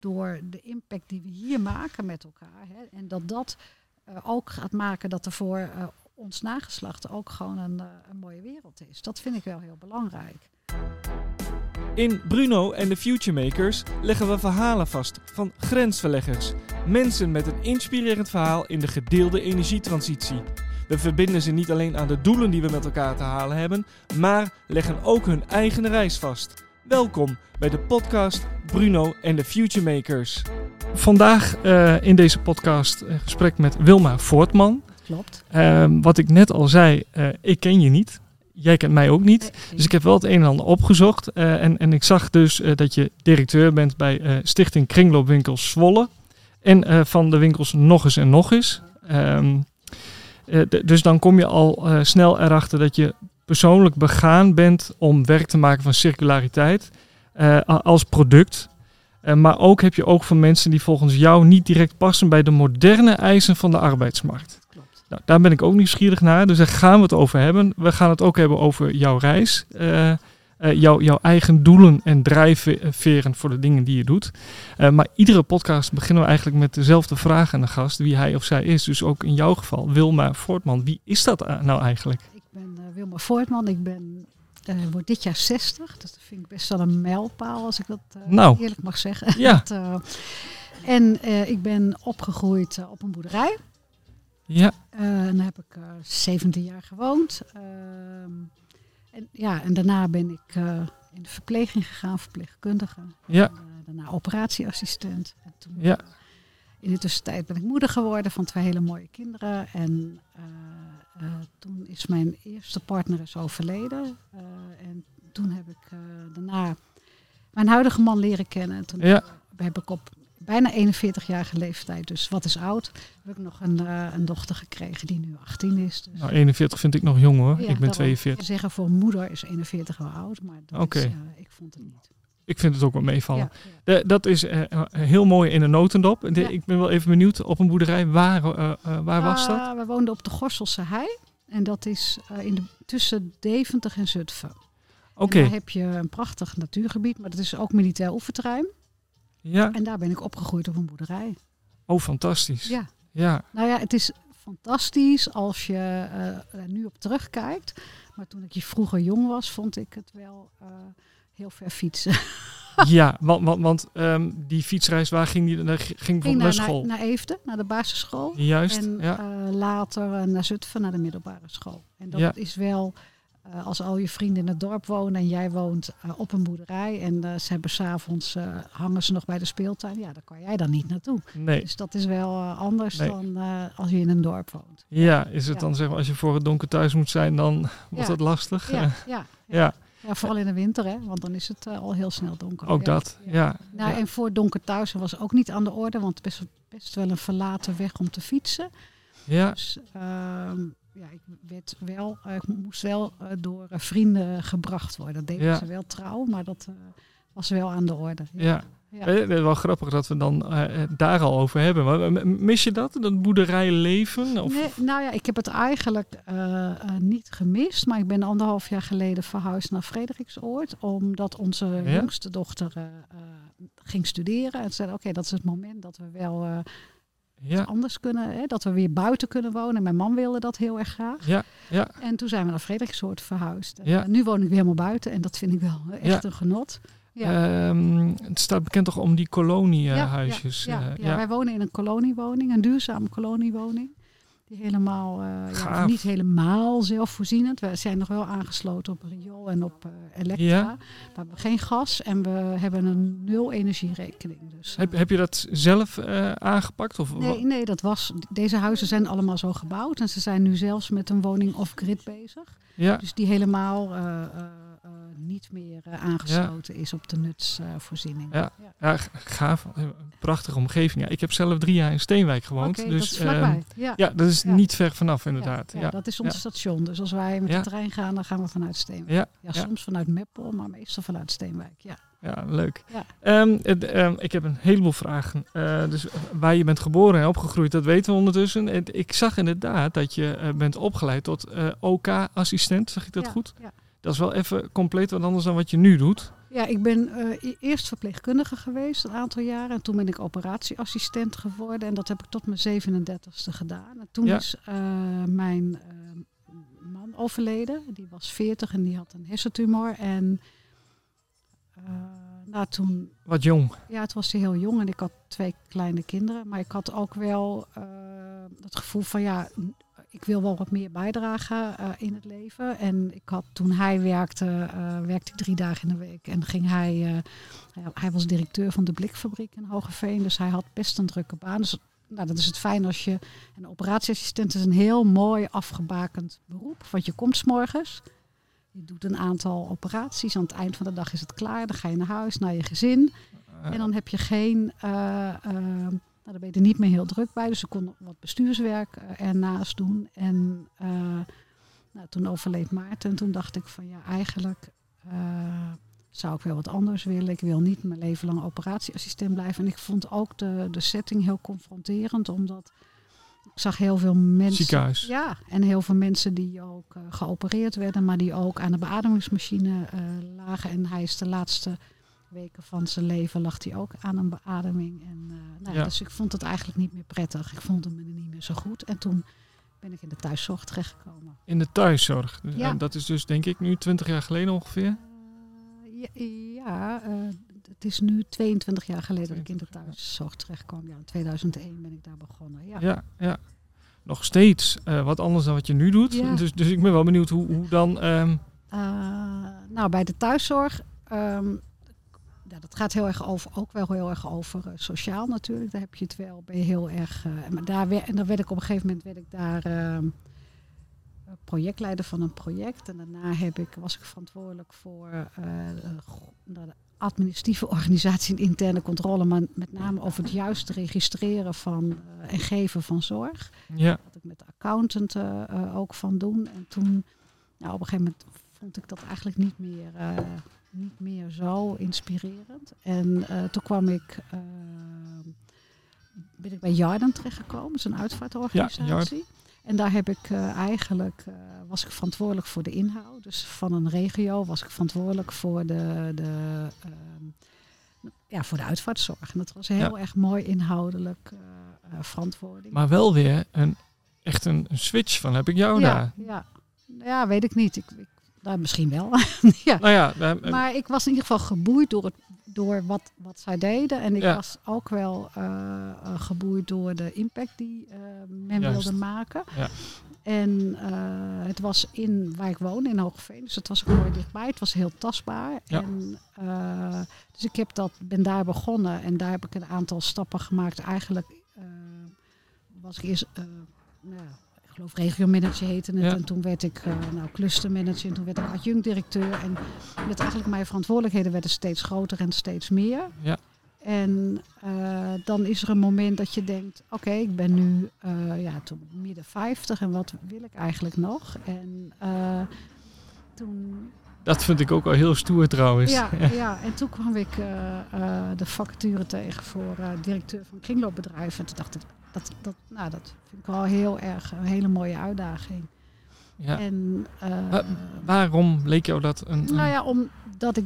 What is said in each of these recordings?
door de impact die we hier maken met elkaar. Hè, en dat dat eh, ook gaat maken dat er voor eh, ons nageslacht ook gewoon een, eh, een mooie wereld is. Dat vind ik wel heel belangrijk. In Bruno en de Future Makers leggen we verhalen vast van grensverleggers. Mensen met een inspirerend verhaal in de gedeelde energietransitie. We verbinden ze niet alleen aan de doelen die we met elkaar te halen hebben, maar leggen ook hun eigen reis vast. Welkom bij de podcast Bruno en de Future Makers. Vandaag uh, in deze podcast een gesprek met Wilma Voortman. Klopt. Uh, wat ik net al zei, uh, ik ken je niet. Jij kent mij ook niet. Dus ik heb wel het een en ander opgezocht. en, en ik zag dus dat je directeur bent bij Stichting Kringloopwinkels Zwolle. En van de winkels Nog eens en Nog eens. Um, dus dan kom je al snel erachter dat je persoonlijk begaan bent om werk te maken van circulariteit uh, als product. Uh, maar ook heb je ook van mensen die volgens jou niet direct passen bij de moderne eisen van de arbeidsmarkt. Klopt. Nou, daar ben ik ook nieuwsgierig naar, dus daar gaan we het over hebben. We gaan het ook hebben over jouw reis, uh, jou, jouw eigen doelen en drijfveren voor de dingen die je doet. maar iedere podcast beginnen we eigenlijk met dezelfde vraag aan de gast, wie hij of zij is. Dus ook in jouw geval, Wilma Voortman. Wie is dat nou eigenlijk? Uh, Wilma Voortman. Ik ben, uh, word dit jaar 60. Dus dat vind ik best wel een mijlpaal, als ik dat uh, nou, eerlijk mag zeggen. Ja. dat, en ik ben opgegroeid op een boerderij. Ja. en daar heb ik 17 jaar gewoond. Ehm, en, ja, en daarna ben ik in de verpleging gegaan, verpleegkundige. Ja. En, daarna operatieassistent. En toen, ja. In de tussentijd ben ik moeder geworden van twee hele mooie kinderen. En uh, toen is mijn eerste partner is overleden. Uh, en toen heb ik daarna mijn huidige man leren kennen. En toen ja. heb ik op bijna 41-jarige leeftijd, dus wat is oud, heb ik nog een, een dochter gekregen die nu 18 is. Dus. Nou, 41 vind ik nog jong hoor. Ja, ik ben 42. zeggen voor moeder is 41 wel oud, maar dat okay. is, ik vond het niet. Ik vind het ook wel meevallen. Ja, ja. De, dat is uh, heel mooi in een notendop. Ja. Ik ben wel even benieuwd op een boerderij. Waar, uh, waar was dat? Uh, we woonden op de Gorselse Hei. En dat is eh, in de, tussen Deventer en Zutphen. Oké. Okay. Daar heb je een prachtig natuurgebied, maar dat is ook militair oefenterrein. Ja. En daar ben ik opgegroeid op een boerderij. Oh, fantastisch. Ja. ja. Nou ja, het is fantastisch als je er nu op terugkijkt. Maar toen ik vroeger jong was, vond ik het wel heel ver fietsen. ja, want, want, want um, die fietsreis, waar ging die? Daar ging bijvoorbeeld naar, naar school? Naar, naar Eefde, naar de basisschool. Juist, En ja. uh, later uh, naar Zutphen, naar de middelbare school. En dat Ja. is wel, uh, als al je vrienden in het dorp wonen en jij woont uh, op een boerderij en uh, ze hebben s'avonds, hangen ze nog bij de speeltuin, ja, daar kan jij dan niet naartoe. Nee. Dus dat is wel anders Nee. dan als je in een dorp woont. Ja, is het Ja. dan zeg maar, als je voor het donker thuis moet zijn, dan wordt Ja. het lastig? Ja, Eh, ja, ja. Ja, vooral in de winter, hè, want dan is het uh, al heel snel donker. ook ja. dat. Ja. Nou. En voor donker thuis was ook niet aan de orde, want best, best wel een verlaten weg om te fietsen. ja. Dus ehm, ja, ik werd wel, uh, ik moest wel uh, door vrienden gebracht worden. Dat deden ze wel trouw, maar dat was wel aan de orde. Ja. Ja. Eh, Het is wel grappig dat we dan eh, het daar al over hebben. Maar mis je dat, dat boerderijleven? Of, Nee, nou ja, ik heb het eigenlijk uh, uh, niet gemist, maar ik ben anderhalf jaar geleden verhuisd naar Frederiksoord, omdat onze Ja. jongste dochter ging studeren. En ze zei, oké, dat is het moment dat we wel ja, anders kunnen, hè, dat we weer buiten kunnen wonen. Mijn man wilde dat heel erg graag. ja, ja, En toen zijn we naar Frederiksoord verhuisd. En, nu woon ik weer helemaal buiten en dat vind ik wel echt een genot. Ja. Ehm, het staat bekend toch om die koloniehuisjes. ja, ja, eh, ja, wij wonen in een koloniewoning, een duurzame koloniewoning. Die helemaal, uh, Gaaf. niet helemaal zelfvoorzienend. We zijn nog wel aangesloten op riool en op uh, elektra. Maar we hebben geen gas en we hebben een nul energierekening. Dus, uh, Heb, heb je dat zelf eh, aangepakt? Of, nee, nee, dat was, deze huizen zijn allemaal zo gebouwd. En ze zijn nu zelfs met een woning off-grid bezig. Dus die helemaal niet meer uh, aangesloten is op de nutsvoorziening. Ja. ja, gaaf. Een Prachtige omgeving. Ja, ik heb zelf drie jaar in Steenwijk gewoond. Dus, dat ehm, ja. ja, dat is niet ver vanaf inderdaad. Ja, dat is ons station. Dus als wij met de trein gaan, dan gaan we vanuit Steenwijk. Ja, soms vanuit Meppel, maar meestal vanuit Steenwijk. Ja. ja, leuk. Ja. Ehm, het, ehm, ik heb een heleboel vragen. Eh, dus waar je bent geboren en opgegroeid, dat weten we ondertussen. En ik zag inderdaad dat je eh, bent opgeleid tot eh, OK-assistent. Zeg ik dat Ja, goed? Ja. Dat is wel even compleet wat anders dan wat je nu doet. Ja, ik ben uh, eerst verpleegkundige geweest een aantal jaren. En toen ben ik operatieassistent geworden. En dat heb ik tot mijn 37ste gedaan. En toen is uh, mijn uh, man overleden. Die was 40 en die had een hersentumor. En nou, toen... Wat jong. Ja, het was heel jong. En ik had twee kleine kinderen. Maar ik had ook wel het gevoel van ja ik wil wel wat meer bijdragen uh, in het leven. En ik had toen hij werkte, uh, werkte ik drie dagen in de week. En ging hij, uh, hij was directeur van de blikfabriek in Hogeveen. Dus hij had best een drukke baan. Dus nou, dat is het fijn als je. Een operatieassistent is een heel mooi afgebakend beroep. Want je komt s morgens. Je doet een aantal operaties. Aan het eind van de dag is het klaar. Dan ga je naar huis, naar je gezin. En dan heb je geen nou, daar ben je er niet meer heel druk bij. Dus ik kon wat bestuurswerk uh, ernaast doen. En uh, nou, toen overleed Maarten. En toen dacht ik van ja, eigenlijk uh, zou ik wel wat anders willen. Ik wil niet mijn leven lang operatieassistent blijven. En ik vond ook de, de setting heel confronterend. Omdat ik zag heel veel mensen. Ziekenhuis. Ja, en heel veel mensen die ook geopereerd werden. Maar die ook aan de beademingsmachine lagen. En hij is de laatste weken van zijn leven lag hij ook aan een beademing. En, uh, nou, ja. Dus ik vond het eigenlijk niet meer prettig. Ik vond hem niet meer zo goed. En toen ben ik in de thuiszorg terechtgekomen. In de thuiszorg? Ja. En dat is dus denk ik nu 20 jaar geleden ongeveer? Uh, ja, ja uh, het is nu 22 jaar geleden dat ik in de thuiszorg terechtkwam. Ja, in 2001 ben ik daar begonnen. Ja, ja. ja. Nog steeds wat anders dan wat je nu doet. Dus, dus ik ben wel benieuwd hoe, hoe dan... Um... nou, bij de thuiszorg... Um, ja, dat gaat heel erg over, ook wel heel erg over uh, sociaal natuurlijk. Daar heb je het wel, ben je heel erg. Uh, maar daar en dan werd ik op een gegeven moment werd ik daar uh, projectleider van een project. En daarna heb ik, was ik verantwoordelijk voor de administratieve organisatie en interne controle, maar met name over het juiste registreren van en geven van zorg. Ja. Dat ik met de accountant ook van doen. En toen, nou, op een gegeven moment vond ik dat eigenlijk niet meer niet meer zo inspirerend. En uh, toen kwam ik, uh, ben ik bij Jarden terechtgekomen, dat is een uitvaartorganisatie. Ja, en daar heb ik uh, eigenlijk, was ik verantwoordelijk voor de inhoud. Dus van een regio was ik verantwoordelijk voor de, de, ehm, ja, voor de uitvaartzorg. En dat was heel erg mooi inhoudelijk verantwoording. Maar wel weer een, echt een, een switch van heb ik jou ja, daar. Ja, ja, weet ik niet. Ik, ik nou, misschien wel. ja. Nou ja, maar ik was in ieder geval geboeid door, het, door wat, wat zij deden. En ik was ook wel uh, geboeid door de impact die uh, men wilde maken. Ja. En het was in waar ik woon, in Hoogveen. Dus het was ook mooi dichtbij. Het was heel tastbaar. En, dus ik heb dat, ben daar begonnen. En daar heb ik een aantal stappen gemaakt. Eigenlijk was ik eerst... Geloof regiomanager heette het. En toen werd ik uh, nou, clustermanager en toen werd ik adjunct-directeur. En met eigenlijk mijn verantwoordelijkheden werden steeds groter en steeds meer. Ja. En uh, dan is er een moment dat je denkt, oké, ik ben nu uh, ja, toen midden 50 en wat wil ik eigenlijk nog? En toen... Dat vind ik ook al heel stoer trouwens. Ja, ja. en toen kwam ik de vacature tegen voor directeur van kringloopbedrijf. En toen dacht ik, dat, dat, nou, dat vind ik wel heel erg een hele mooie uitdaging. Ja. En, uh, waarom leek jou dat een, Nou ja, omdat ik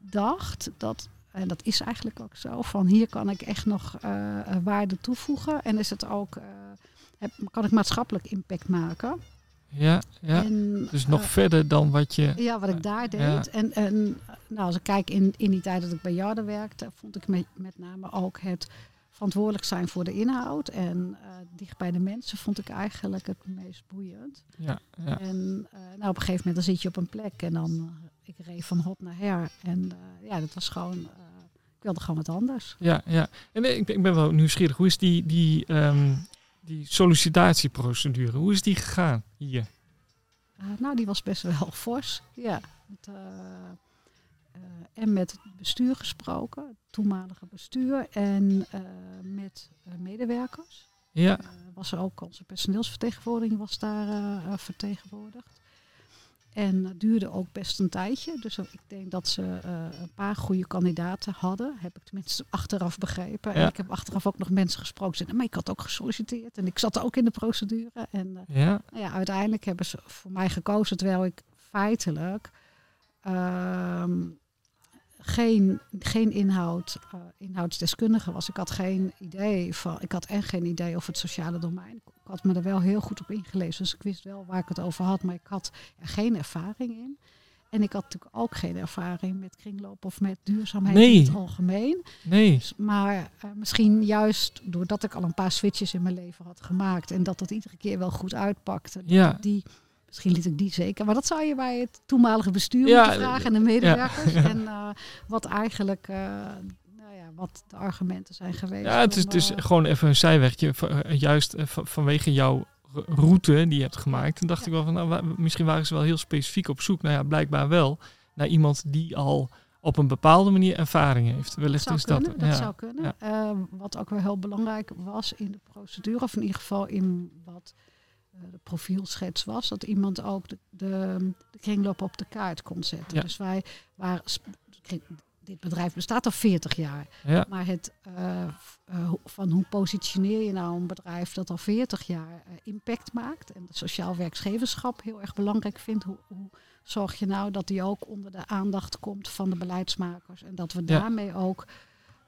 dacht dat, en dat is eigenlijk ook zo, van hier kan ik echt nog uh, waarde toevoegen. En is het ook, uh, heb, kan ik maatschappelijk impact maken. Ja, ja. En, dus nog verder dan wat je... Ja, wat ik daar deed. Ja. En, en nou, als ik kijk in, in die tijd dat ik bij Jarden werkte, vond ik met, met name ook het verantwoordelijk zijn voor de inhoud en uh, dicht bij de mensen vond ik eigenlijk het meest boeiend. Ja, ja. En uh, nou, op een gegeven moment dan zit je op een plek en dan uh, ik reed van hot naar her en ja, dat was gewoon, ik wilde gewoon wat anders. Ja, ja. En ik, ik ben wel nieuwsgierig. Hoe is die, die, um, die sollicitatieprocedure, hoe is die gegaan hier? nou, die was best wel fors. Ja. Het, uh, en met het bestuur gesproken, het toenmalige bestuur, en uh, met uh, medewerkers. Ja. was er ook onze personeelsvertegenwoordiging was daar vertegenwoordigd. En dat duurde ook best een tijdje. Dus ik denk dat ze een paar goede kandidaten hadden. Heb ik tenminste achteraf begrepen. Ja. En ik heb achteraf ook nog mensen gesproken. Zeiden, maar ik had ook gesolliciteerd. En ik zat ook in de procedure. En ja. Nou ja, uiteindelijk hebben ze voor mij gekozen. Terwijl ik feitelijk... Uh, geen, geen inhoud, uh, inhoudsdeskundige was. Ik had geen idee van, ik had echt geen idee over het sociale domein. Ik had me er wel heel goed op ingelezen, dus ik wist wel waar ik het over had, maar ik had er geen ervaring in. En ik had natuurlijk ook geen ervaring met kringloop of met duurzaamheid in het algemeen. Nee. Dus, maar uh, misschien juist doordat ik al een paar switches in mijn leven had gemaakt en dat dat iedere keer wel goed uitpakte. Ja. Die, misschien liet ik die zeker. Maar dat zou je bij het toenmalige bestuur ja, moeten vragen en de medewerkers. Ja. En uh, wat eigenlijk. Uh, nou ja, wat de argumenten zijn geweest. Ja, het is, het is gewoon even een zijwegje. Juist vanwege jouw route die je hebt gemaakt. En dacht ik wel van, nou, misschien waren ze wel heel specifiek op zoek. Nou ja, blijkbaar wel. Naar iemand die al op een bepaalde manier ervaring heeft. Wellicht dat is dat. Dat ja. zou kunnen. Uh, wat ook wel heel belangrijk was in de procedure, of in ieder geval in wat de profielschets was, dat iemand ook de, de, de kringloop op de kaart kon zetten. Ja. Dus wij waren dit bedrijf bestaat al 40 jaar. Ja. Maar het uh, uh, van hoe positioneer je nou een bedrijf dat al 40 jaar uh, impact maakt en sociaal werkgeverschap heel erg belangrijk vindt. Hoe, hoe, zorg je nou dat die ook onder de aandacht komt van de beleidsmakers en dat we ja. daarmee ook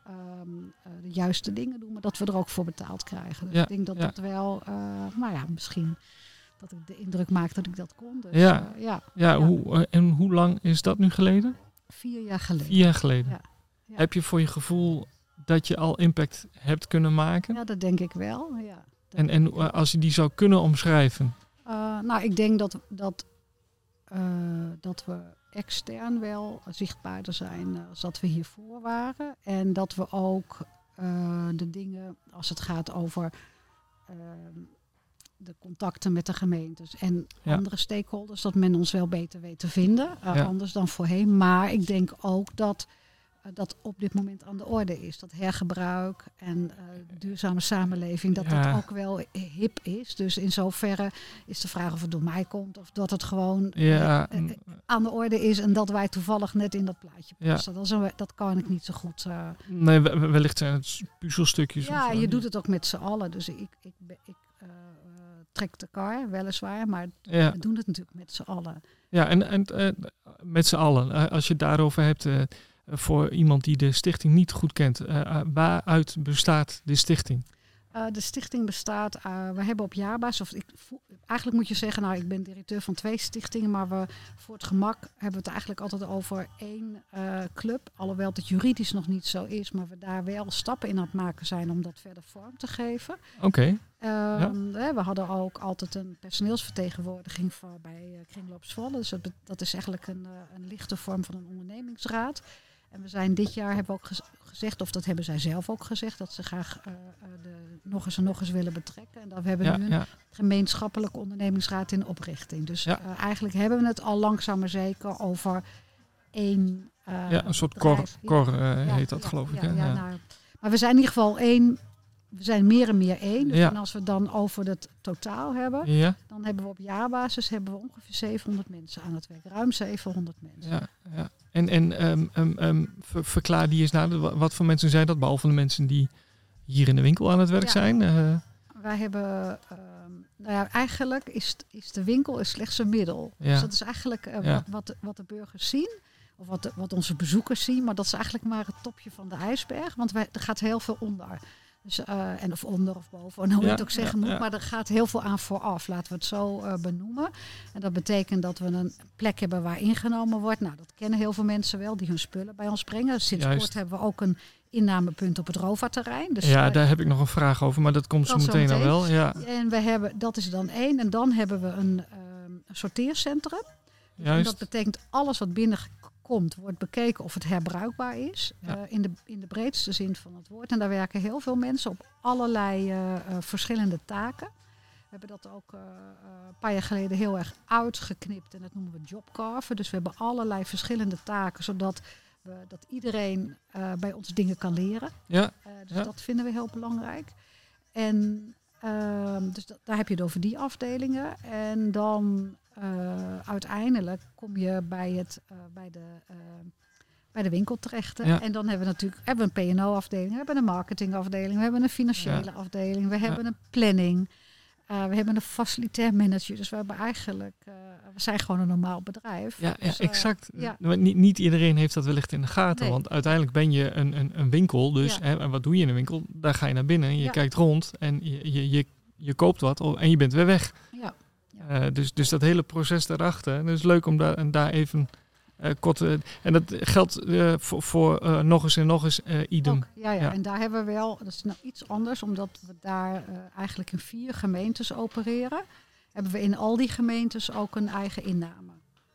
um, de juiste dingen doen, maar dat we er ook voor betaald krijgen. Dus ja. ik denk dat dat wel, nou ja, misschien dat ik de indruk maak dat ik dat kon. Dus, ja. ja. Ja, Hoe, en hoe lang is dat nu geleden? Vier jaar geleden. Vier jaar geleden. Heb je voor je gevoel dat je al impact hebt kunnen maken? Ja, dat denk ik wel. Ja, en en als je die zou kunnen omschrijven? Uh, nou, ik denk dat, dat, uh, dat we extern wel zichtbaarder zijn als dat we hiervoor waren. En dat we ook uh, de dingen, als het gaat over ehm, de contacten met de gemeentes en ja. andere stakeholders, dat men ons wel beter weet te vinden. Uh, ja. Anders dan voorheen. Maar ik denk ook dat dat op dit moment aan de orde is. Dat hergebruik en uh, duurzame samenleving, dat ja. dat ook wel hip is. Dus in zoverre is de vraag of het door mij komt of dat het gewoon aan de orde is en dat wij toevallig net in dat plaatje passen. Dat, een, dat, kan ik niet zo goed. nee, wellicht zijn het puzzelstukjes. Ja, je doet het ook met z'n allen. Dus ik, ik, ik trekt de kar, weliswaar, maar ja. we doen het natuurlijk met z'n allen. Ja, en, en uh, met z'n allen, als je het daarover hebt, uh, voor iemand die de stichting niet goed kent, waaruit bestaat de stichting? de stichting bestaat, we hebben op jaarbasis, of ik, eigenlijk moet je zeggen, nou ik ben directeur van twee stichtingen, maar we voor het gemak hebben we het eigenlijk altijd over één club. Alhoewel het juridisch nog niet zo is, maar we daar wel stappen in aan het maken zijn om dat verder vorm te geven. Oké. Okay. Ja. We hadden ook altijd een personeelsvertegenwoordiging voor bij uh, Kringloop Zwolle. Dus dat, dat, is eigenlijk een, uh, een lichte vorm van een ondernemingsraad. En we zijn dit jaar hebben we ook gez gezegd, of dat hebben zij zelf ook gezegd, dat ze graag uh, de nog eens en nog eens willen betrekken. En dat we hebben ja, nu een ja. gemeenschappelijke ondernemingsraad in oprichting. Dus ja. eigenlijk hebben we het al langzaam maar zeker over één. ja, een soort cor, cor heet dat, geloof ik. Ja, nou, maar we zijn in ieder geval één we zijn meer en meer één. Dus ja. en als we dan over het totaal hebben, ja. dan hebben we op jaarbasis hebben we ongeveer 700 mensen aan het werk. Ruim 700 mensen. Ja, ja. En, en um, um, um, ver, verklaar die eens naar, wat voor mensen zijn dat, behalve de mensen die hier in de winkel aan het werk zijn? Uh, Wij hebben, nou ja, eigenlijk is, is de winkel is slechts een middel. Dus dat is eigenlijk uh, wat, wat, de, wat de burgers zien. Of wat, wat onze bezoekers zien. Maar dat is eigenlijk maar het topje van de ijsberg. Want wij, er gaat heel veel onder. Dus, uh, en of onder of boven, en hoe je het ook zeggen moet. Maar er gaat heel veel aan vooraf, laten we het zo uh, benoemen. En dat betekent dat we een plek hebben waar ingenomen wordt. Nou, dat kennen heel veel mensen wel, die hun spullen bij ons brengen. Sinds Juist. kort hebben we ook een innamepunt op het Rova-terrein. Dus, ja, daar heb ik nog een vraag over, maar dat komt zo meteen al wel. Ja. En we hebben, dat is dan één. En dan hebben we een uh, sorteercentrum. Juist. En dat betekent alles wat binnen komt, wordt bekeken of het herbruikbaar is. Ja. Uh, in, de, in de breedste zin van het woord. En daar werken heel veel mensen op allerlei uh, uh, verschillende taken. We hebben dat ook een paar jaar geleden heel erg uitgeknipt. En dat noemen we jobcarven. Dus we hebben allerlei verschillende taken, zodat we, dat iedereen bij ons dingen kan leren. Ja. dus ja. dat vinden we heel belangrijk. En ehm, dus dat, daar heb je het over die afdelingen. En dan uh, uiteindelijk kom je bij, het, uh, bij, de, uh, bij de winkel terecht. Ja. En dan hebben we natuurlijk hebben we een P&O-afdeling, we hebben een marketingafdeling, we hebben een financiële Ja. afdeling, we hebben een planning. We hebben een facilitair manager, dus we hebben eigenlijk, we zijn gewoon een normaal bedrijf. Ja, dus, exact. Niet, niet, iedereen heeft dat wellicht in de gaten, nee. want uiteindelijk ben je een, een, een winkel, dus hè, en wat doe je in een winkel? Daar ga je naar binnen, je kijkt rond en je, je, je, je koopt wat en je bent weer weg. Uh, dus, dus dat hele proces daarachter, en het is leuk om daar, en daar even uh, kort, uh, en dat geldt voor, voor nog eens en nog eens idem. Ook, ja, ja, ja, en daar hebben we wel, dat is nou iets anders, omdat we daar eigenlijk in vier gemeentes opereren. Hebben we in al die gemeentes ook een eigen inname.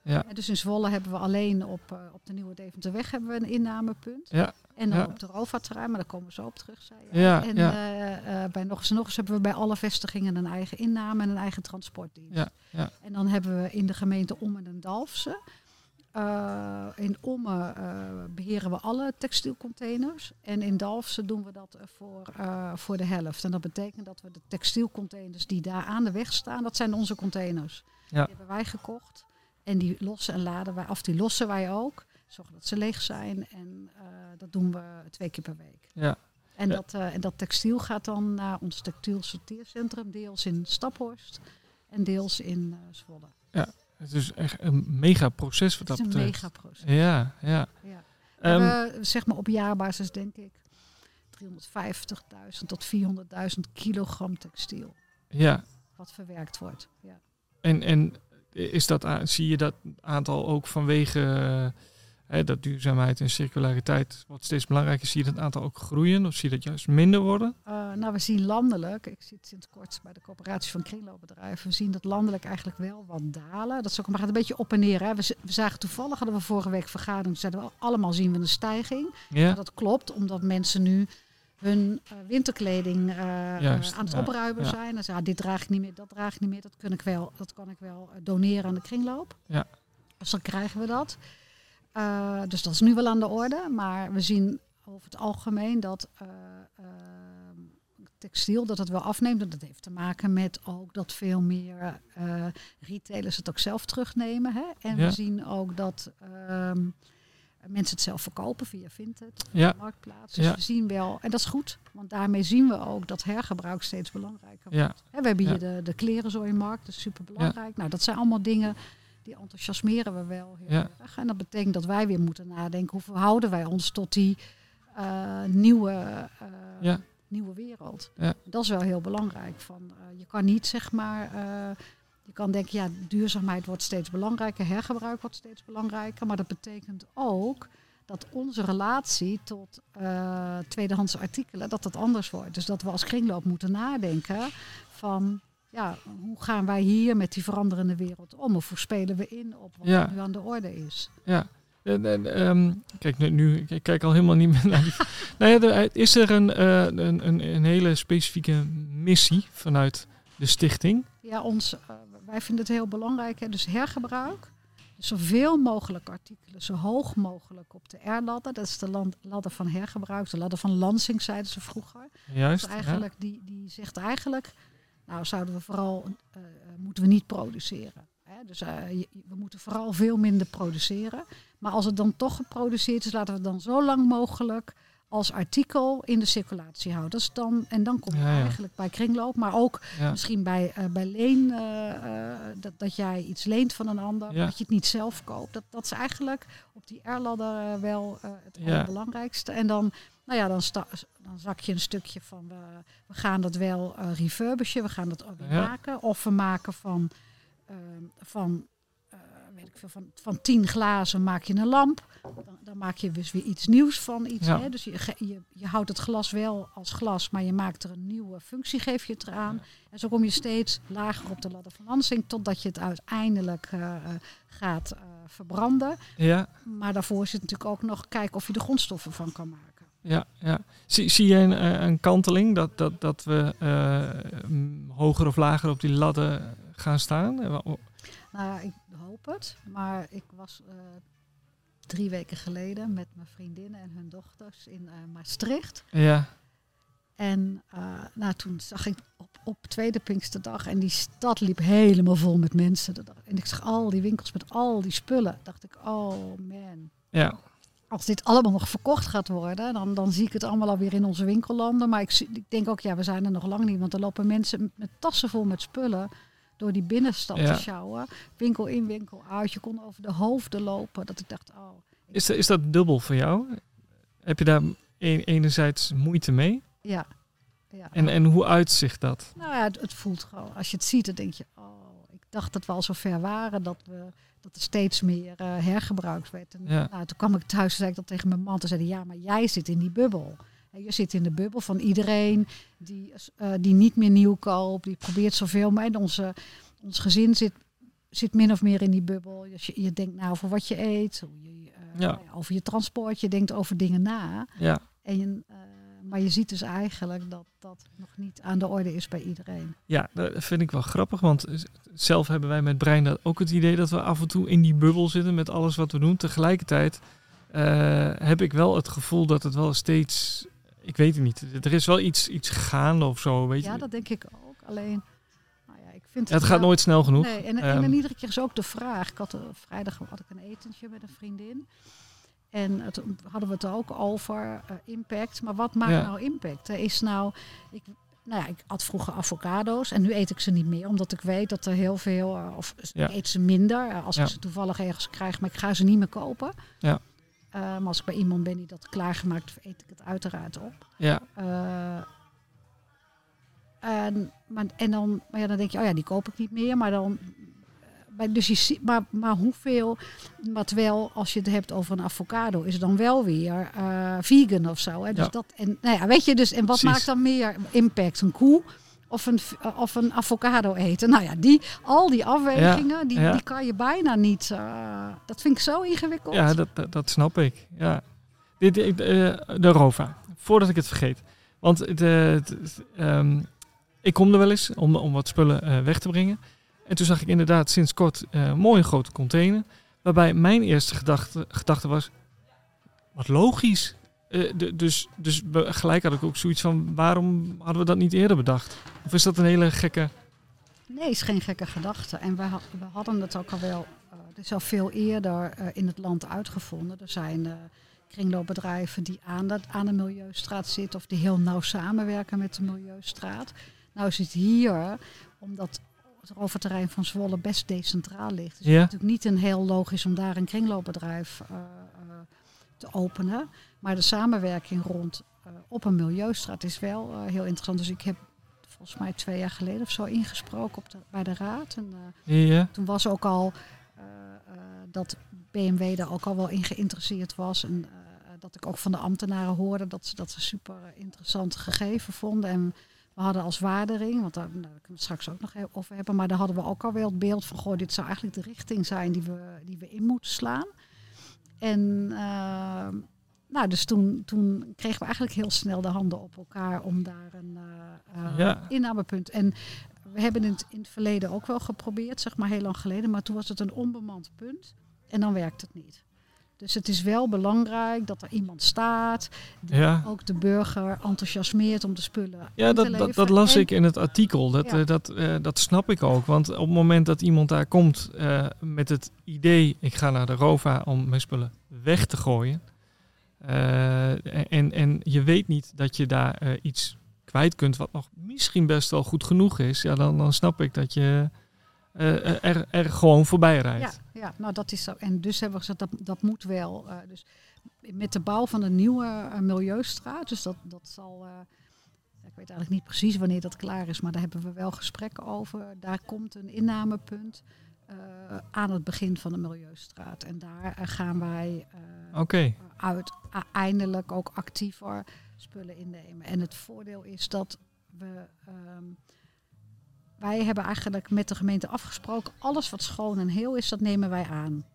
Ja. dus in Zwolle hebben we alleen op, op de Nieuwe Deventerweg hebben we een innamepunt. Ja. En dan ja. op de Rova-terrein, maar daar komen we zo op terug. Zei je. Ja, en ja. bij nog eens en nog eens hebben we bij alle vestigingen een eigen inname en een eigen transportdienst. Ja, ja. En dan hebben we in de gemeente Ommen en Dalfsen in Ommen beheren we alle textielcontainers. En in Dalfsen doen we dat voor, voor de helft. En dat betekent dat we de textielcontainers die daar aan de weg staan, dat zijn onze containers. Ja. Die hebben wij gekocht. En die lossen en laden wij, of die lossen wij ook. Zorgen dat ze leeg zijn. En dat doen we twee keer per week. Ja. En, dat, en dat textiel gaat dan naar ons textiel sorteercentrum, deels in Staphorst en deels in Zwolle. Ja. Het is echt een mega proces wat dat Het is een betreft. mega proces. Ja, ja. ja. Um, we, zeg maar op jaarbasis denk ik 350.000 tot 400.000 kilogram textiel. Ja. Wat verwerkt wordt. Ja. En, en is dat, zie je dat aantal ook vanwege uh, dat duurzaamheid en circulariteit wordt steeds belangrijker. Zie je dat aantal ook groeien of zie je dat juist minder worden? Uh, nou, we zien landelijk, ik zit sinds kort bij de coöperatie van kringloopbedrijven, we zien dat landelijk eigenlijk wel wat dalen. Dat is ook maar gaat een beetje op en neer. Hè. We, we, zagen toevallig, hadden we vorige week vergadering, zeiden we allemaal zien we een stijging. Ja. Dat klopt, omdat mensen nu hun uh, winterkleding Juist, aan het ja, opruimen ja. zijn. En zeggen, ah, dit draag ik niet meer, dat draag ik niet meer, dat, kan ik wel, dat kan ik wel doneren aan de kringloop. Ja. Dus dan krijgen we dat. Dus dat is nu wel aan de orde. Maar we zien over het algemeen dat uh, textiel dat het wel afneemt. En dat heeft te maken met ook dat veel meer retailers het ook zelf terugnemen. Hè? En Ja. we zien ook dat ehm, mensen het zelf verkopen via Vinted, Ja. marktplaats. Dus Ja. we zien wel, en dat is goed, want daarmee zien we ook dat hergebruik steeds belangrijker Ja. wordt. We hebben hier de, de klerenzooimarkt, dat is super belangrijk. Nou, dat zijn allemaal dingen die enthousiasmeren we wel heel erg. En dat betekent dat wij weer moeten nadenken hoe verhouden wij ons tot die eh, nieuwe, eh, nieuwe wereld. Ja. Dat is wel heel belangrijk. Van, eh, je kan niet zeg maar. Je kan denken, ja, duurzaamheid wordt steeds belangrijker, hergebruik wordt steeds belangrijker. Maar dat betekent ook dat onze relatie tot eh, tweedehands artikelen, dat dat anders wordt. Dus dat we als kringloop moeten nadenken van, ja, hoe gaan wij hier met die veranderende wereld om? Of hoe spelen we in op wat Ja. nu aan de orde is? Ja. En, en, ehm, kijk, nu, nu ik kijk al helemaal niet meer naar die. nou ja, er- is er een, eh, een, een, een hele specifieke missie vanuit de stichting? Ja, ons, eh, wij vinden het heel belangrijk. Hè? Dus hergebruik. Dus zoveel mogelijk artikelen, zo hoog mogelijk op de R-ladder. Dat is de land, ladder van hergebruik, de ladder van Lansing, zeiden ze vroeger. Juist. Dus eigenlijk, die, die zegt eigenlijk, nou zouden we vooral, eh, moeten we niet produceren. Hè? Dus eh, je- we moeten vooral veel minder produceren. Maar als het dan toch geproduceerd is, laten we het dan zo lang mogelijk als artikel in de circulatie houden. Dat is dan, en dan kom je Ja, ja. eigenlijk bij kringloop, maar ook Ja. misschien bij, eh, bij leen, eh, eh, dat, dat jij iets leent van een ander, dat je het niet zelf koopt. Dat, dat is eigenlijk op die R-ladder eh, wel het allerbelangrijkste. En dan, nou ja, dan, sta, dan zak je een stukje van, we, gaan dat wel refurbishen, we gaan dat ook maken. Of we maken van, van, weet ik veel, van, van tien glazen maak je een lamp. Dan, dan maak je dus weer iets nieuws van iets. Ja. Hè? Dus je, je, je houdt het glas wel als glas, maar je maakt er een nieuwe functie, geef je het eraan. En zo kom je steeds lager op de ladder van Lansing, totdat je het uiteindelijk eh, gaat eh, verbranden. Ja, Maar daarvoor zit natuurlijk ook nog kijken of je er grondstoffen van kan maken. ja, ja. Zie, zie je een, eh, een kanteling dat, dat, dat we hoger of lager op die ladder gaan staan? Nou ik Maar ik was eh, drie weken geleden met mijn vriendinnen en hun dochters in eh, Maastricht. Ja, En eh, nou, toen zag ik op, op tweede Pinksterdag en die stad liep helemaal vol met mensen. En ik zag al die winkels met al die spullen. Dacht ik, oh man. ja, als dit allemaal nog verkocht gaat worden, dan, dan zie ik het allemaal alweer in onze winkellanden. Maar ik, ik denk ook, ja, we zijn er nog lang niet. Want er lopen mensen met tassen vol met spullen door die binnenstad Ja. te sjouwen. Winkel in, winkel uit. Je kon over de hoofden lopen. Dat ik dacht, oh, Is, dat- is dat dubbel voor jou? Heb je daar een- enerzijds moeite mee? ja. ja. En, en hoe uitzicht dat? Nou ja, het, het voelt gewoon. Als je het ziet, dan denk je, oh, ik dacht dat we al zo ver waren dat, we, dat er steeds meer eh, hergebruikt werd. En, Ja. nou, toen kwam ik thuis en zei ik dat tegen mijn man. Toen zei hij, ja, maar jij zit in die bubbel. Je zit in de bubbel van iedereen die, eh, die niet meer nieuw koopt, die probeert zoveel. Maar onze, ons gezin zit, zit min of meer in die bubbel. Dus je, je denkt nou over wat je eet, je, eh, Ja. over je transport, je denkt over dingen na. Ja, En, je, eh, maar je ziet dus eigenlijk dat dat nog niet aan de orde is bij iedereen. ja, dat vind ik wel grappig. Want zelf hebben wij met Brein dat ook het idee dat we af en toe in die bubbel zitten met alles wat we doen. Tegelijkertijd heb ik wel het gevoel dat het wel steeds. Ik weet het niet. Er is wel iets, iets gaande of zo. Weet Ja, je? dat denk ik ook. Alleen, nou ja, ik vind Ja, het gaat wel- nooit snel genoeg. Nee, en, en Ehm, iedere keer is ook de vraag. Ik had er, vrijdag had ik een etentje met een vriendin. En het, hadden we het ook over eh, impact. Maar wat maakt Ja. nou impact? Er is nou, ik, nou ja, ik had vroeger avocado's en nu eet ik ze niet meer. Omdat ik weet dat er heel veel, eh, of Ja. ik eet ze minder. eh, als ik ze toevallig ergens krijg, maar ik ga ze niet meer kopen. Ja. Eh, maar als ik bij iemand ben die dat klaargemaakt heeft, eet ik het uiteraard op. Ja, Eh, en, maar, en dan, maar ja, dan denk je, oh ja, die koop ik niet meer. Maar dan, eh, maar, dus je, ziet- maar, maar hoeveel, maar terwijl als je het hebt over een avocado, is het dan wel weer eh, vegan of zo. Hè? Dus Ja. dat, en, nou ja, weet je, dus, en wat Precies. maakt dan meer impact? Een koe of een, eh, of een avocado eten? Nou ja, die, al die afwegingen, die, ja. die kan je bijna niet, eh, dat vind ik zo ingewikkeld. ja dat, dat, dat snap ik. Ja. Dit, ik, eh, de Rova, voordat ik het vergeet. Want het, ehm, ik kom er wel eens om, om wat spullen weg te brengen. En toen zag ik inderdaad sinds kort eh, een mooie grote container. Waarbij mijn eerste gedachte, gedachte was, wat logisch. Eh, de- dus, dus gelijk had ik ook zoiets van, waarom hadden we dat niet eerder bedacht? Of is dat een hele gekke... Nee, is geen gekke gedachte. En we, ha- we hadden het ook al wel, eh het is al veel eerder eh, in het land uitgevonden. Er zijn eh, kringloopbedrijven die aan, dat, aan de Milieustraat zitten of die heel nauw samenwerken met de Milieustraat. Nou is het hier, omdat het roverterrein van Zwolle best decentraal ligt. is Ja. het natuurlijk niet een heel logisch om daar een kringloopbedrijf eh, eh, te openen. Maar de samenwerking rond eh, op een Milieustraat is wel eh, heel interessant. Dus ik heb volgens mij twee jaar geleden of zo ingesproken op de, bij de raad. En, eh, Ja, toen was ook al dat BMW daar ook al wel in geïnteresseerd was. En dat ik ook van de ambtenaren hoorde dat ze dat ze super interessant gegeven vonden. En we hadden als waardering, want daar, daar kunnen we het straks ook nog over hebben. Maar daar hadden we ook al wel het beeld van, goh, dit zou eigenlijk de richting zijn die we, die we in moeten slaan. En eh, nou, dus toen, toen kregen we eigenlijk heel snel de handen op elkaar om daar een eh, Ja. innamepunt. En we hebben het in het verleden ook wel geprobeerd, zeg maar heel lang geleden. Maar toen was het een onbemand punt en dan werkt het niet. Dus het is wel belangrijk dat er iemand staat, die ja. ook de burger enthousiasmeert om de spullen Ja, dat, dat, dat las En- ik in het artikel. Dat, Ja. eh, dat, dat snap ik ook. Want op het moment dat iemand daar komt met het idee... ik ga naar de ROVA om mijn spullen weg te gooien... eh, en, en je weet niet dat je daar eh, iets kwijt kunt... wat nog misschien best wel goed genoeg is... Ja, dan, dan snap ik dat je eh, er, er gewoon voorbij rijdt. Ja, ja, nou dat is zo. En dus hebben we gezegd dat dat moet wel. dus met de bouw van de nieuwe milieustraat, dus dat, dat zal. ik weet eigenlijk niet precies wanneer dat klaar is, maar daar hebben we wel gesprekken over. Daar komt een innamepunt aan het begin van de milieustraat. En daar gaan wij Oké, uiteindelijk ook actiever spullen innemen. En het voordeel is dat we. ehm, wij hebben eigenlijk met de gemeente afgesproken, alles wat schoon en heel is, dat nemen wij aan.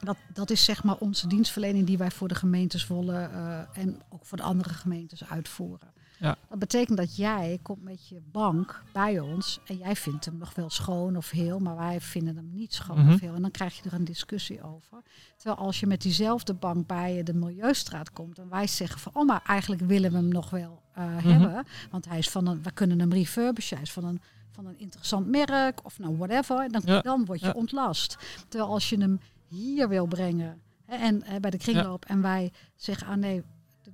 Dat, dat is zeg maar onze dienstverlening die wij voor de gemeentes willen eh, en ook voor de andere gemeentes uitvoeren. Ja. Dat betekent dat jij komt met je bank bij ons en jij vindt hem nog wel schoon of heel, maar wij vinden hem niet schoon Mhm. of heel. En dan krijg je er een discussie over. Terwijl als je met diezelfde bank bij de Milieustraat komt en wij zeggen van, oh maar eigenlijk willen we hem nog wel eh, Mhm. hebben, want hij is van een, we kunnen hem refurbishen, hij is van een, van een interessant merk of nou whatever, dan, Ja, dan word je ja. ontlast. Terwijl als je hem hier wil brengen Hè, En bij de kringloop. En wij zeggen, ah nee,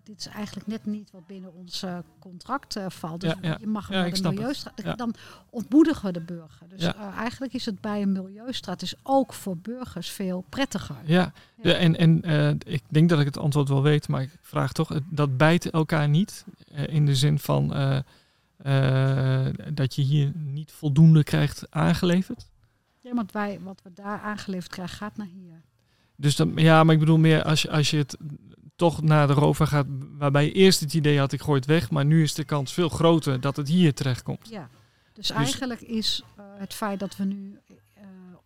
dit is eigenlijk net niet wat binnen ons eh, contract eh, valt. Dus Ja, je mag snap het. milieustraat. Dan ontmoedigen we de burger. Dus eh, eigenlijk is het bij een milieustraat is ook voor burgers veel prettiger. Ja, en, en ik denk dat ik het antwoord wel weet, maar ik vraag toch, dat bijt elkaar niet. in de zin van dat je hier niet voldoende krijgt aangeleverd. Ja, want wij, wat we daar aangeleverd krijgen, gaat naar hier. Dus dan, ja, maar ik bedoel meer als je, als je het toch naar de rover gaat, waarbij je eerst het idee had, ik gooi het weg, maar nu is de kans veel groter dat het hier terechtkomt. Ja, dus, eigenlijk is eh, het feit dat we nu eh,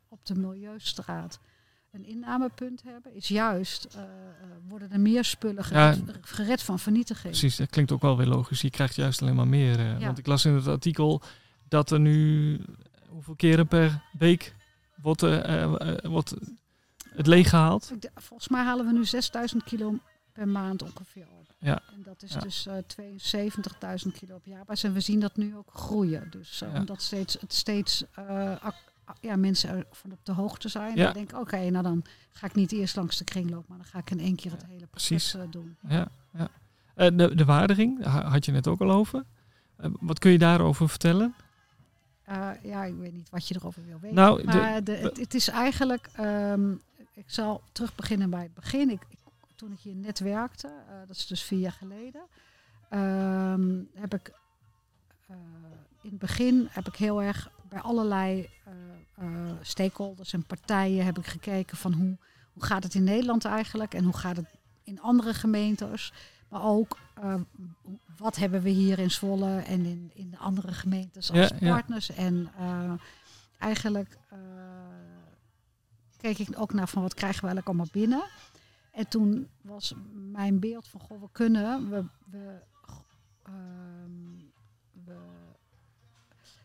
op de Milieustraat een innamepunt hebben, is juist, eh, worden er meer spullen gered, gered van vernietiging. Precies, dat klinkt ook wel weer logisch. Je krijgt juist alleen maar meer. Ja. Want ik las in het artikel dat er nu hoeveel keren per week wordt, wordt het leeggehaald. Volgens mij halen we nu 6000 kilo per maand ongeveer op. Ja. En dat is Ja. dus eh 72.000 kilo op jaarbasis. En we zien dat nu ook groeien. Dus eh, Ja. omdat steeds, het steeds eh, ja, mensen ervan op de hoogte zijn. Ja. En denken, oké, nou dan ga ik niet eerst langs de kringloop, maar dan ga ik in één keer het hele proces eh, doen. Ja, ja. De, de waardering ha- had je net ook al over. Wat kun je daarover vertellen? Ja, ik weet niet wat je erover wil weten. Nou, maar de, het, het is eigenlijk, ehm, ik zal terug beginnen bij het begin. Ik, ik- toen ik hier net werkte, eh, dat is dus vier jaar geleden, ehm, heb ik eh, in het begin heb ik heel erg bij allerlei eh, eh, stakeholders en partijen heb ik gekeken van hoe, hoe gaat het in Nederland eigenlijk en hoe gaat het in andere gemeentes. Maar ook eh, wat hebben we hier in Zwolle en in, in de andere gemeentes als Ja, ja. partners. En eigenlijk keek ik ook naar van wat krijgen we eigenlijk allemaal binnen. En toen was mijn beeld van, goh, we kunnen, we, we, ehm, we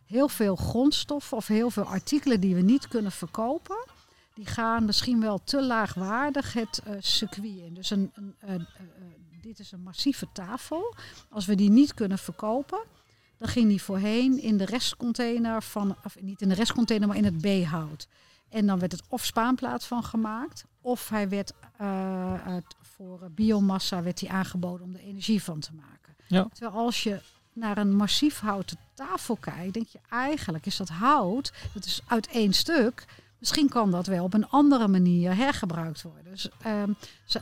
heel veel grondstoffen of heel veel artikelen die we niet kunnen verkopen, die gaan misschien wel te laagwaardig het eh, circuit in. Dus een, een, dit is een massieve tafel. Als we die niet kunnen verkopen, dan ging die voorheen in de restcontainer van, of niet in de restcontainer, maar in het B-hout. En dan werd het of spaanplaat van gemaakt, of hij werd eh, voor biomassa werd die aangeboden om er energie van te maken. Ja. Terwijl als je naar een massief houten tafel kijkt, denk je eigenlijk is dat hout, dat is uit één stuk. Misschien kan dat wel op een andere manier hergebruikt worden. Dus ehm, ze-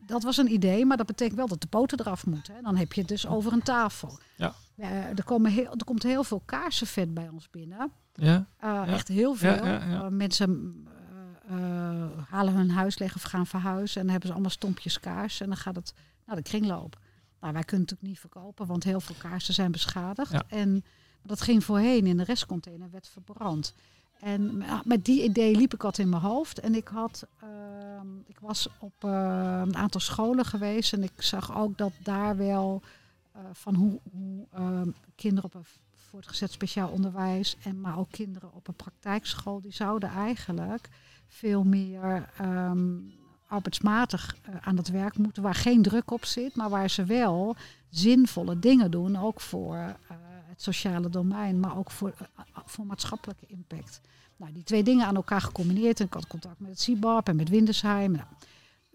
dat was een idee, maar dat betekent wel dat de poten eraf moeten. Hè. Dan heb je het dus over een tafel. Ja. Eh, er, komen heel, er komt heel veel kaarsenvet bij ons binnen. Ja, Uh, Echt heel veel. Ja, ja, ja. Uh, mensen uh, halen hun huis leeg of gaan verhuizen. En dan hebben ze allemaal stompjes kaars. En dan gaat het naar de kringloop. Nou, wij kunnen het natuurlijk niet verkopen, want heel veel kaarsen zijn beschadigd. Ja. En dat ging voorheen in de restcontainer, werd verbrand. En met die idee liep ik wat in mijn hoofd. En ik, had, uh, ik was op uh, een aantal scholen geweest. En ik zag ook dat daar wel uh, van hoe, hoe kinderen op een voortgezet speciaal onderwijs en maar ook kinderen op een praktijkschool, die zouden eigenlijk veel meer um, arbeidsmatig uh, aan het werk moeten, waar geen druk op zit, maar waar ze wel zinvolle dingen doen, ook voor uh, het sociale domein, maar ook voor, uh, voor maatschappelijke impact. Nou, die twee dingen aan elkaar gecombineerd. En ik had contact met het CIBAP en met Windesheim. Nou,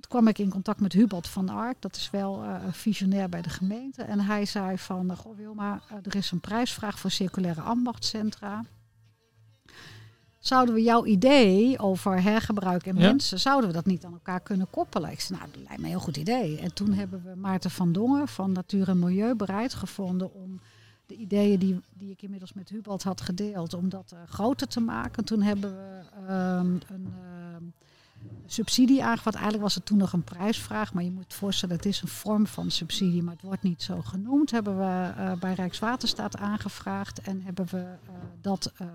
toen kwam ik in contact met Hubert van Ark. Dat is wel uh, visionair bij de gemeente. En hij zei van, goh Wilma, uh, er is een prijsvraag voor circulaire ambachtscentra. Zouden we jouw idee over hergebruik en ja. mensen, zouden we dat niet aan elkaar kunnen koppelen? Ik zei, nou, dat lijkt me een heel goed idee. En toen hebben we Maarten van Dongen van Natuur en Milieu bereid gevonden om de ideeën die, die ik inmiddels met Hubert had gedeeld, om dat uh, groter te maken. Toen hebben we um, een subsidie aangevraagd. Eigenlijk was het toen nog een prijsvraag, maar je moet voorstellen, het is een vorm van subsidie, maar het wordt niet zo genoemd. Hebben we uh, bij Rijkswaterstaat aangevraagd en hebben we uh, dat uh,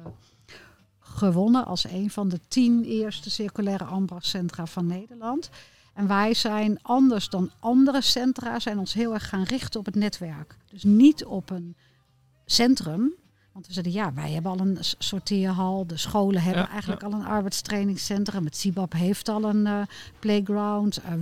gewonnen als een van de tien eerste circulaire ambachtscentra van Nederland. En wij zijn anders dan andere centra, zijn ons heel erg gaan richten op het netwerk. Dus niet op een centrum, want we zeiden, ja, wij hebben al een sorteerhal. De scholen hebben ja, eigenlijk ja. al een arbeidstrainingscentrum. Het CIBAP heeft al een uh, playground. Uh,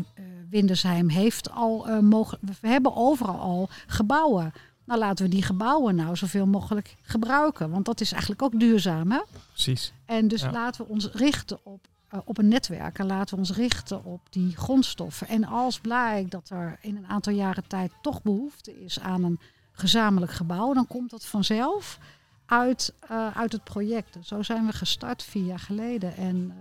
Windersheim heeft al uh, mogelijk. We hebben overal al gebouwen. Nou, laten we die gebouwen nou zoveel mogelijk gebruiken. Want dat is eigenlijk ook duurzaam, hè? Precies. En dus ja. laten we ons richten op op een netwerk en laten we ons richten op die grondstoffen. En als blijkt dat er in een aantal jaren tijd toch behoefte is aan een gezamenlijk gebouw, dan komt dat vanzelf uit, uh, uit het project. Zo zijn we gestart vier jaar geleden. En uh,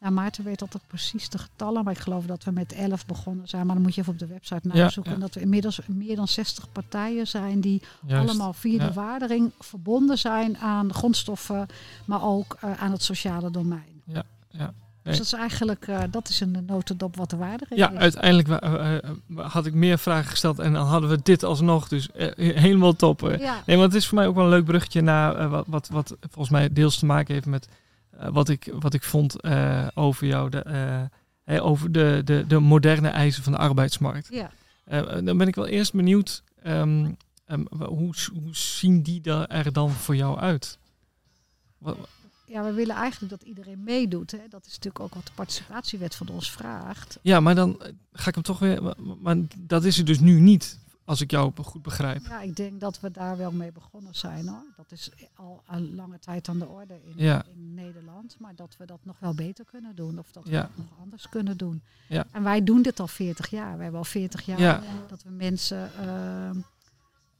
ja, Maarten weet altijd precies de getallen, maar ik geloof dat we met elf begonnen zijn. Maar dan moet je even op de website. Ja, En dat we inmiddels meer dan 60 partijen zijn die allemaal via de waardering verbonden zijn aan grondstoffen, maar ook uh, aan het sociale domein. Ja, ja. Dus dat is eigenlijk, uh, dat is een notendop wat de waardering ja, is. uiteindelijk uh, had ik meer vragen gesteld en dan hadden we dit alsnog. Dus helemaal top. Ja. Nee, want het is voor mij ook wel een leuk bruggetje naar wat, wat, wat volgens mij deels te maken heeft met wat, ik, wat ik vond over jou. De, over de, de, de moderne eisen van de arbeidsmarkt. Ja. dan ben ik wel eerst benieuwd, um, um, hoe, hoe zien die er dan voor jou uit? Wat, ja, we willen eigenlijk dat iedereen meedoet. Hè. Dat is natuurlijk ook wat de participatiewet van ons vraagt. Ja, maar dan ga ik hem toch weer. Maar dat is er dus nu niet, als ik jou goed begrijp. Ja, ik denk dat we daar wel mee begonnen zijn hoor. Dat is al een lange tijd aan de orde in, ja. in Nederland. Maar dat we dat nog wel beter kunnen doen. Of dat we Ja. dat nog anders kunnen doen. Ja. En wij doen dit al 40 jaar. We hebben al 40 jaar Ja. dat we mensen eh,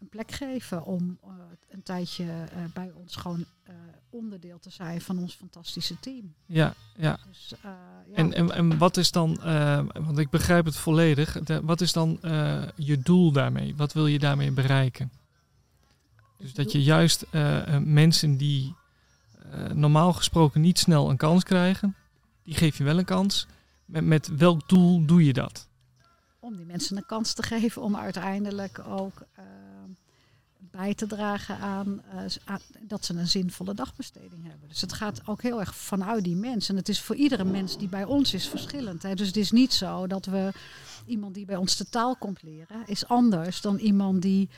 een plek geven om eh, een tijdje eh, bij ons gewoon eh, onderdeel te zijn van ons fantastische team. Ja, ja. Dus, eh, ja. En, en, en wat is dan, eh, want ik begrijp het volledig, de- wat is dan eh, je doel daarmee? Wat wil je daarmee bereiken? Dus dat je juist mensen die normaal gesproken niet snel een kans krijgen, die geef je wel een kans. Met, met welk doel doe je dat? om die mensen een kans te geven om uiteindelijk ook bij te dragen aan, eh, aan dat ze een zinvolle dagbesteding hebben. Dus het gaat ook heel erg vanuit die mens. En het is voor iedere mens die bij ons is verschillend. Hè. Dus het is niet zo dat we iemand die bij ons de taal komt leren, is anders dan iemand die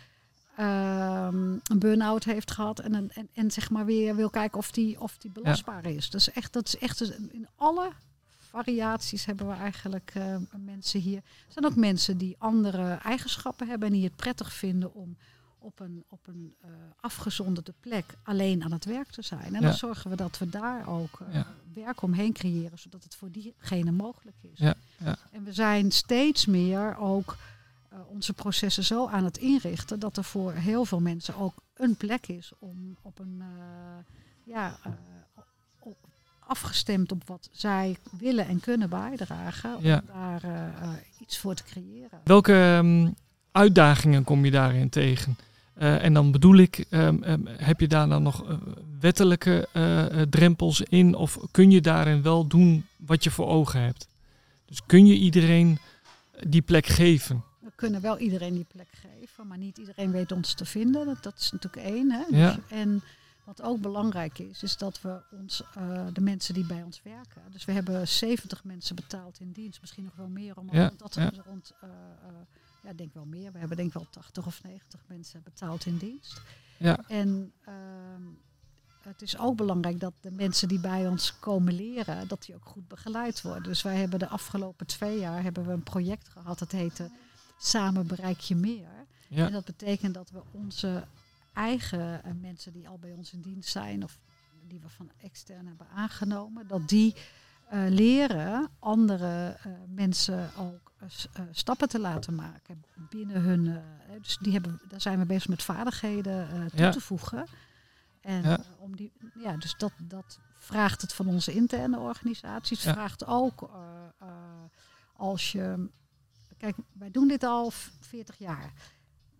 ehm, een burn-out heeft gehad en, een, en, en zeg maar weer wil kijken of die, of die belastbaar is. Dus echt, dat is echt dus in alle variaties hebben we eigenlijk eh, mensen hier. Er zijn ook mensen die andere eigenschappen hebben en die het prettig vinden om op een, op een eh, afgezonderde plek alleen aan het werk te zijn. En Ja. dan zorgen we dat we daar ook eh, Ja. werk omheen creëren, zodat het voor diegene mogelijk is. Ja, ja. En we zijn steeds meer ook eh, onze processen zo aan het inrichten dat er voor heel veel mensen ook een plek is om op een ja, op- afgestemd op wat zij willen en kunnen bijdragen, om daar iets voor te creëren. Welke ehm, uitdagingen kom je daarin tegen? Eh, en dan bedoel ik, ehm, ehm, heb je daar dan nog eh, wettelijke eh, drempels in? Of kun je daarin wel doen wat je voor ogen hebt? Dus kun je iedereen die plek geven? We kunnen wel iedereen die plek geven, maar niet iedereen weet ons te vinden. Dat, dat is natuurlijk één. Hè? Ja. Dus- en wat ook belangrijk is, is dat we ons, de mensen die bij ons werken. Dus we hebben 70 mensen betaald in dienst, misschien nog wel meer. Om Ja, dat ja. rond, ja, denk wel meer. We hebben denk ik wel 80 of 90 mensen betaald in dienst. Ja, En ehm, het is ook belangrijk dat de mensen die bij ons komen leren, dat die ook goed begeleid worden. Dus wij hebben de afgelopen twee jaar hebben we een project gehad, dat heette Samen bereik je meer. ja, En dat betekent dat we onze eigen eh, mensen die al bij ons in dienst zijn of die we van extern hebben aangenomen, dat die eh, leren andere eh, mensen ook eh, stappen te laten maken binnen hun. dus die hebben, daar zijn we bezig met vaardigheden toe Ja. te voegen. En Ja. om die, ja, dus dat, dat vraagt het van onze interne organisaties. Ja. Vraagt ook als je. Kijk, wij doen dit al v- 40 jaar.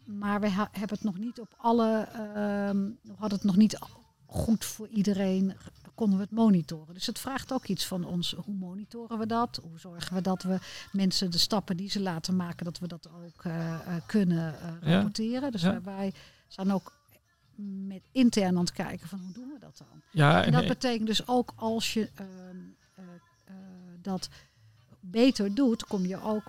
Maar we hebben het nog niet op alle. ehm we hadden het nog niet goed voor iedereen. Konden we het monitoren. Dus het vraagt ook iets van ons. Hoe monitoren we dat? Hoe zorgen we dat we mensen de stappen die ze laten maken, dat we dat ook eh, eh, kunnen eh, rapporteren. Dus wij- zijn ook met intern aan het kijken van hoe doen we dat dan? ja, En dat en, betekent dus ook als je ehm, eh, eh, dat beter doet, kom je ook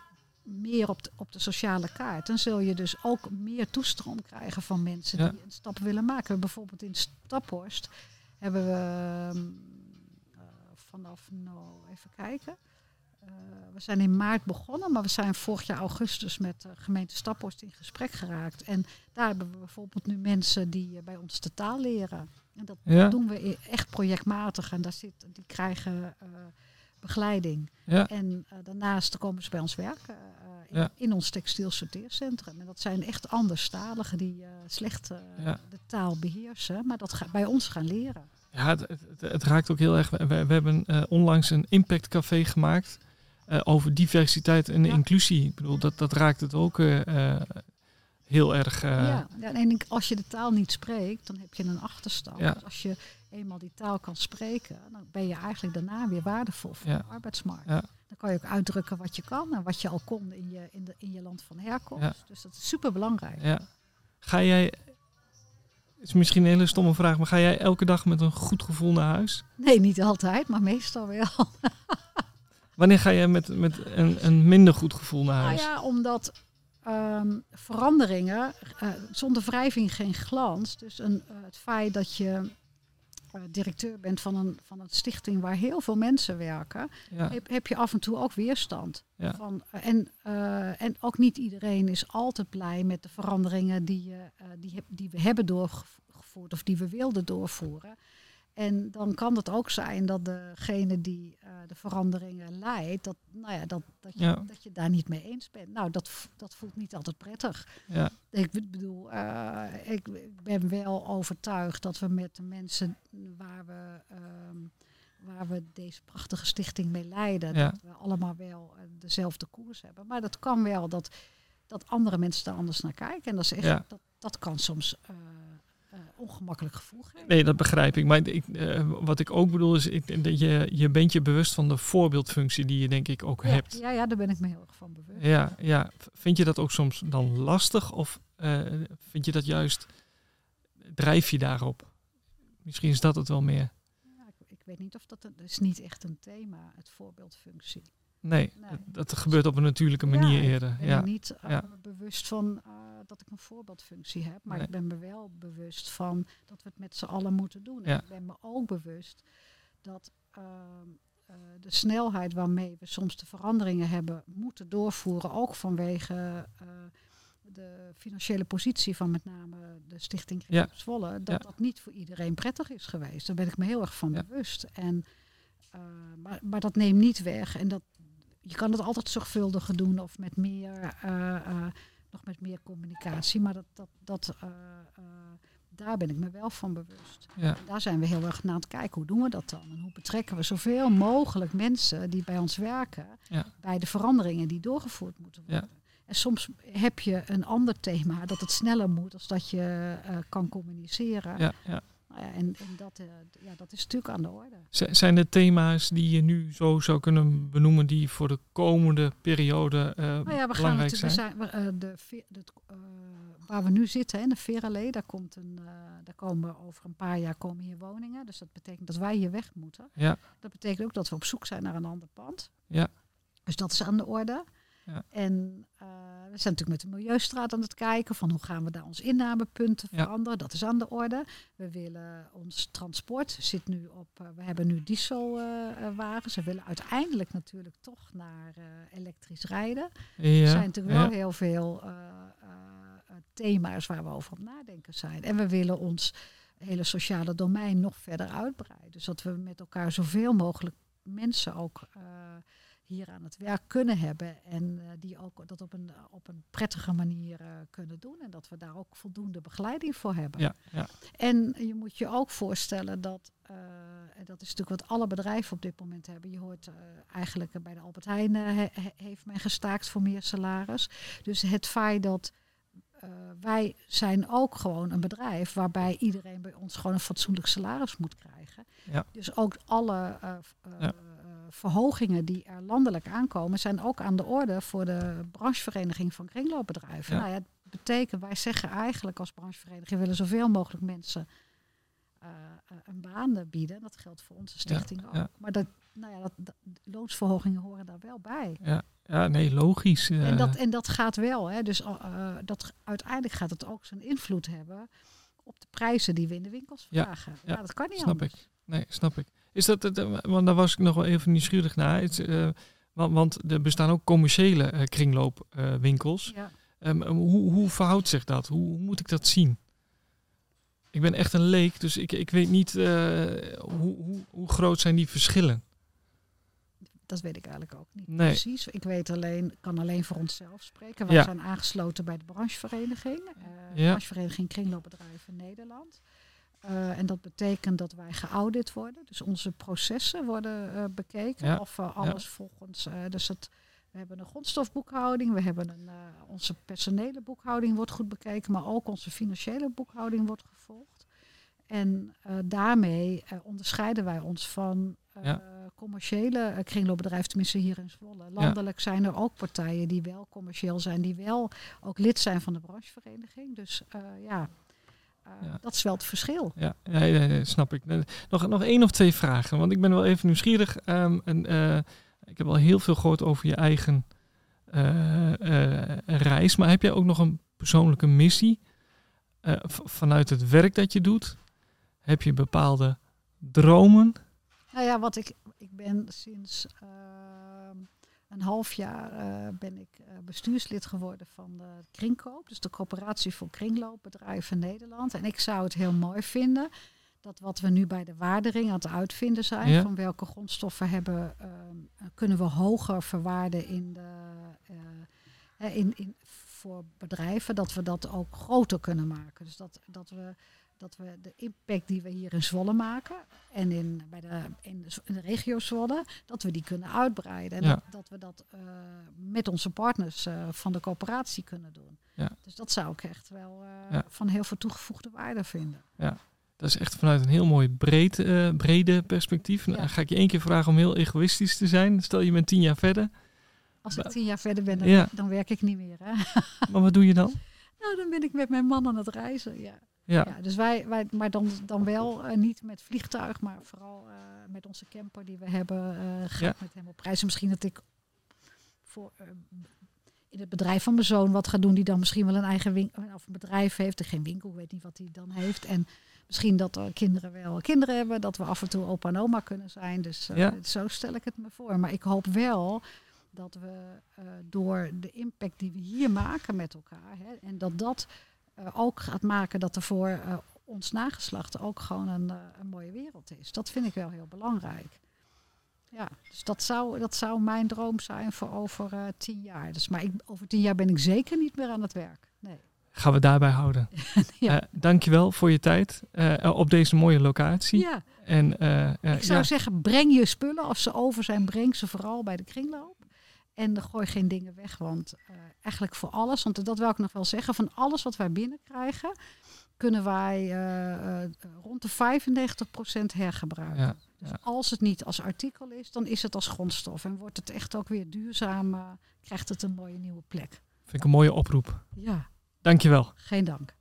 meer op de, op de sociale kaart. Dan zul je dus ook meer toestroom krijgen van mensen Ja. die een stap willen maken. Bijvoorbeeld in Staphorst hebben we ehm, eh, vanaf, nou even kijken. Eh, we zijn in maart begonnen, maar we zijn vorig jaar augustus met de gemeente Staphorst in gesprek geraakt. En daar hebben we bijvoorbeeld nu mensen die eh, bij ons de taal leren. En dat Ja. doen we e- echt projectmatig. En daar zit, die krijgen eh, begeleiding. Ja. En eh, daarnaast komen ze bij ons werken eh, Ja. in ons textiel sorteercentrum. En dat zijn echt anderstaligen die eh, slecht eh, Ja. de taal beheersen, maar dat ga, bij ons gaan leren. Ja, het, het, het raakt ook heel erg. We, we hebben eh, onlangs een impactcafé gemaakt over diversiteit en Ja. inclusie. Ik bedoel, dat, dat raakt het ook heel erg. eh, ja, en als je de taal niet spreekt, dan heb je een achterstand. Ja. Dus als je eenmaal die taal kan spreken, dan ben je eigenlijk daarna weer waardevol voor Ja. de arbeidsmarkt. Ja. Dan kan je ook uitdrukken wat je kan en wat je al kon in je, in de, in je land van herkomst. Dus dat is super belangrijk. Ja. Ga jij, is misschien een hele stomme vraag, maar ga jij elke dag met een goed gevoel naar huis? Nee, niet altijd, maar meestal wel. Wanneer ga jij met, met een, een minder goed gevoel naar Nou huis? ja, omdat ehm, veranderingen, eh, zonder wrijving geen glans. Dus een, eh, het feit dat je eh, directeur bent van een, van een stichting waar heel veel mensen werken, Ja, heb, heb je af en toe ook weerstand. Ja. Van, en, en ook niet iedereen is altijd blij met de veranderingen die, die, die we hebben doorgevoerd of die we wilden doorvoeren. En dan kan het ook zijn dat degene die eh, de veranderingen leidt, dat, nou ja, dat, dat, je, Ja. dat je daar niet mee eens bent. Nou, dat, dat voelt niet altijd prettig. ja, Ik bedoel, eh, ik, ik ben wel overtuigd dat we met de mensen waar we, ehm, waar we deze prachtige stichting mee leiden, Ja. dat we allemaal wel eh, dezelfde koers hebben. Maar dat kan wel dat, dat andere mensen daar anders naar kijken. En dat, is echt, dat, dat kan soms ongemakkelijk gevoel geven. nee, dat begrijp ik. Maar ik, eh, wat ik ook bedoel is, ik, dat je, je bent je bewust van de voorbeeldfunctie die je denk ik ook Ja, hebt. ja, ja, daar ben ik me heel erg van bewust. Ja, ja. Vind je dat ook soms dan lastig of eh, vind je dat juist, drijf je daarop? Misschien is dat het wel meer. Ja, ik, ik weet niet of dat, dat is niet echt een thema, het voorbeeldfunctie. Nee, Nee. Dat, gebeurt op een natuurlijke manier ja, eerder. Ik ben Ja, niet eh, ja. bewust van eh, dat ik een voorbeeldfunctie heb, maar Nee. ik ben me wel bewust van dat we het met z'n allen moeten doen. En ik ben me ook bewust dat ehm, eh, de snelheid waarmee we soms de veranderingen hebben moeten doorvoeren, ook vanwege de financiële positie van met name de Stichting Ja. Griep Zwolle, dat dat niet voor iedereen prettig is geweest. Daar ben ik me heel erg van bewust. En, maar, maar dat neemt niet weg. En dat, je kan het altijd zorgvuldiger doen of met meer, eh, eh, nog met meer communicatie. Maar dat, dat, dat, eh, daar ben ik me wel van bewust. ja, En daar zijn we heel erg naar aan het kijken. Hoe doen we dat dan? En hoe betrekken we zoveel mogelijk mensen die bij ons werken Ja. bij de veranderingen die doorgevoerd moeten Ja. worden? En soms heb je een ander thema dat het sneller moet als dat je kan communiceren. Ja, en en dat, eh, ja, dat is natuurlijk aan de orde. Z- Zijn er thema's die je nu zo zou kunnen benoemen die voor de komende periode eh, Nou ja, we gaan belangrijk natuurlijk, zijn? we eh, de, eh, waar we nu zitten, hè, de Verallee, daar, komt een, eh, daar komen over een paar jaar komen hier woningen. Dus dat betekent dat wij hier weg moeten. Ja, Dat betekent ook dat we op zoek zijn naar een ander pand. Ja. Dus dat is aan de orde. Ja. En eh, we zijn natuurlijk met de Milieustraat aan het kijken van hoe gaan we daar ons innamepunten Ja. veranderen. Dat is aan de orde. We willen ons transport zit nu op. eh, we hebben nu dieselwagens. we willen uiteindelijk natuurlijk toch naar eh, elektrisch rijden. ja, Er zijn natuurlijk wel heel veel thema's waar we over op nadenken zijn. En we willen ons hele sociale domein nog verder uitbreiden. Dus dat we met elkaar zoveel mogelijk mensen ook eh, hier aan het werk kunnen hebben. En eh, die ook dat op een, op een prettige manier eh, kunnen doen. En dat we daar ook voldoende begeleiding voor hebben. ja, ja, En je moet je ook voorstellen dat, eh, en dat is natuurlijk wat alle bedrijven op dit moment hebben. Je hoort eigenlijk bij de Albert Heijn he- he- heeft men gestaakt voor meer salaris. Dus het feit dat wij zijn ook gewoon een bedrijf waarbij iedereen bij ons gewoon een fatsoenlijk salaris moet krijgen. Ja. Dus ook alle Ja. Verhogingen die er landelijk aankomen, zijn ook aan de orde voor de branchevereniging van kringloopbedrijven. Ja. Nou ja, dat betekent, wij zeggen eigenlijk als branchevereniging, we willen zoveel mogelijk mensen eh, eh, een baan bieden. Dat geldt voor onze stichting ook. ja. Maar dat, nou ja, dat, dat, loonsverhogingen horen daar wel bij. ja, nee, logisch. eh, En dat, en dat gaat wel. Hè. Dus dat, uiteindelijk gaat het ook zijn invloed hebben op de prijzen die we in de winkels Ja, vragen. ja, Ja, dat kan niet snap anders. ik. Nee, snap ik. Is dat het, eh, want daar was ik nog wel even nieuwsgierig naar. Het, eh, want, want er bestaan ook commerciële eh, kringloopwinkels. Ja. Ehm, hoe, hoe verhoudt zich dat? Hoe, moet ik dat zien? Ik ben echt een leek, dus ik, ik weet niet hoe, hoe, hoe groot zijn die verschillen. dat weet ik eigenlijk ook niet Nee. precies. Ik weet alleen, kan alleen voor onszelf spreken. Wij Ja. zijn aangesloten bij de branchevereniging. Ja. Branchevereniging Kringloopbedrijven Nederland. Eh, en dat betekent dat wij geaudit worden. Dus onze processen worden eh, bekeken. Ja. Of eh, alles volgens. dus het, we hebben een grondstofboekhouding. We hebben een, onze personele boekhouding wordt goed bekeken. Maar ook onze financiële boekhouding wordt gevolgd. En daarmee onderscheiden wij ons van Ja. commerciële kringloopbedrijven, tenminste hier in Zwolle. Landelijk zijn er ook partijen die wel commercieel zijn, die wel ook lid zijn van de branchevereniging. Dus ja, Ja. dat is wel het verschil. Ja, ja, snap ik. Eh, Nog, nog één of twee vragen, want ik ben wel even nieuwsgierig. Ehm, en, eh, ik heb al heel veel gehoord over je eigen eh, eh, reis, maar heb jij ook nog een persoonlijke missie Eh, vanuit het werk dat je doet? Heb je bepaalde dromen? Nou ja, wat ik, ik ben sinds ehm, een half jaar eh, ben ik eh, bestuurslid geworden van de Kringkoop, dus de coöperatie voor kringloopbedrijven Nederland. En ik zou het heel mooi vinden dat wat we nu bij de waardering aan het uitvinden zijn, Ja. van welke grondstoffen hebben, ehm, kunnen we hoger verwaarden in de, eh, in, in, voor bedrijven, dat we dat ook groter kunnen maken. Dus dat, dat we dat we de impact die we hier in Zwolle maken en in, bij de, in, de, in de regio Zwolle, dat we die kunnen uitbreiden. En Ja. dat, dat we dat eh, met onze partners eh, van de coöperatie kunnen doen. Ja. Dus dat zou ik echt wel eh, Ja. van heel veel toegevoegde waarde vinden. Dat is echt vanuit een heel mooi breed, brede perspectief. Nou, Ja. ga ik je één keer vragen om heel egoïstisch te zijn. Stel je bent tien jaar verder. Als ik Ba- tien jaar verder ben, dan, Ja. dan werk ik niet meer. Hè? Maar wat doe je dan? Nou, dan ben ik met mijn man aan het reizen. Ja. Ja, Ja, dus wij, wij, maar dan, dan wel eh, niet met vliegtuig, maar vooral eh, met onze camper die we hebben. eh ga Ja. met hem op reis. En misschien dat ik voor, in het bedrijf van mijn zoon wat ga doen, die dan misschien wel een eigen winkel of een bedrijf heeft. Geen winkel, weet niet wat hij dan heeft. En misschien dat er kinderen wel kinderen hebben, dat we af en toe opa en oma kunnen zijn. Dus Ja. zo stel ik het me voor. Maar ik hoop wel dat we door de impact die we hier maken met elkaar, hè, en dat dat ook gaat maken dat er voor eh, ons nageslacht ook gewoon een, eh, een mooie wereld is. Dat vind ik wel heel belangrijk. Ja, dus dat zou, dat zou mijn droom zijn voor over eh, tien jaar. Dus, maar ik, over tien jaar ben ik zeker niet meer aan het werk. Nee. gaan we daarbij houden. Ja. Eh, dankjewel voor je tijd eh, op deze mooie locatie. Ja, En, eh, eh, ik zou ja, zeggen, breng je spullen. Als ze over zijn, breng ze vooral bij de kringloop. En gooi geen dingen weg. Want eh, eigenlijk voor alles, want dat wil ik nog wel zeggen, van alles wat wij binnenkrijgen, kunnen wij eh, eh, rond de 95% hergebruiken. Ja, Dus ja. als het niet als artikel is, dan is het als grondstof. En wordt het echt ook weer duurzaam, krijgt het een mooie nieuwe plek. vind ik een mooie oproep. Ja, Dankjewel. geen dank.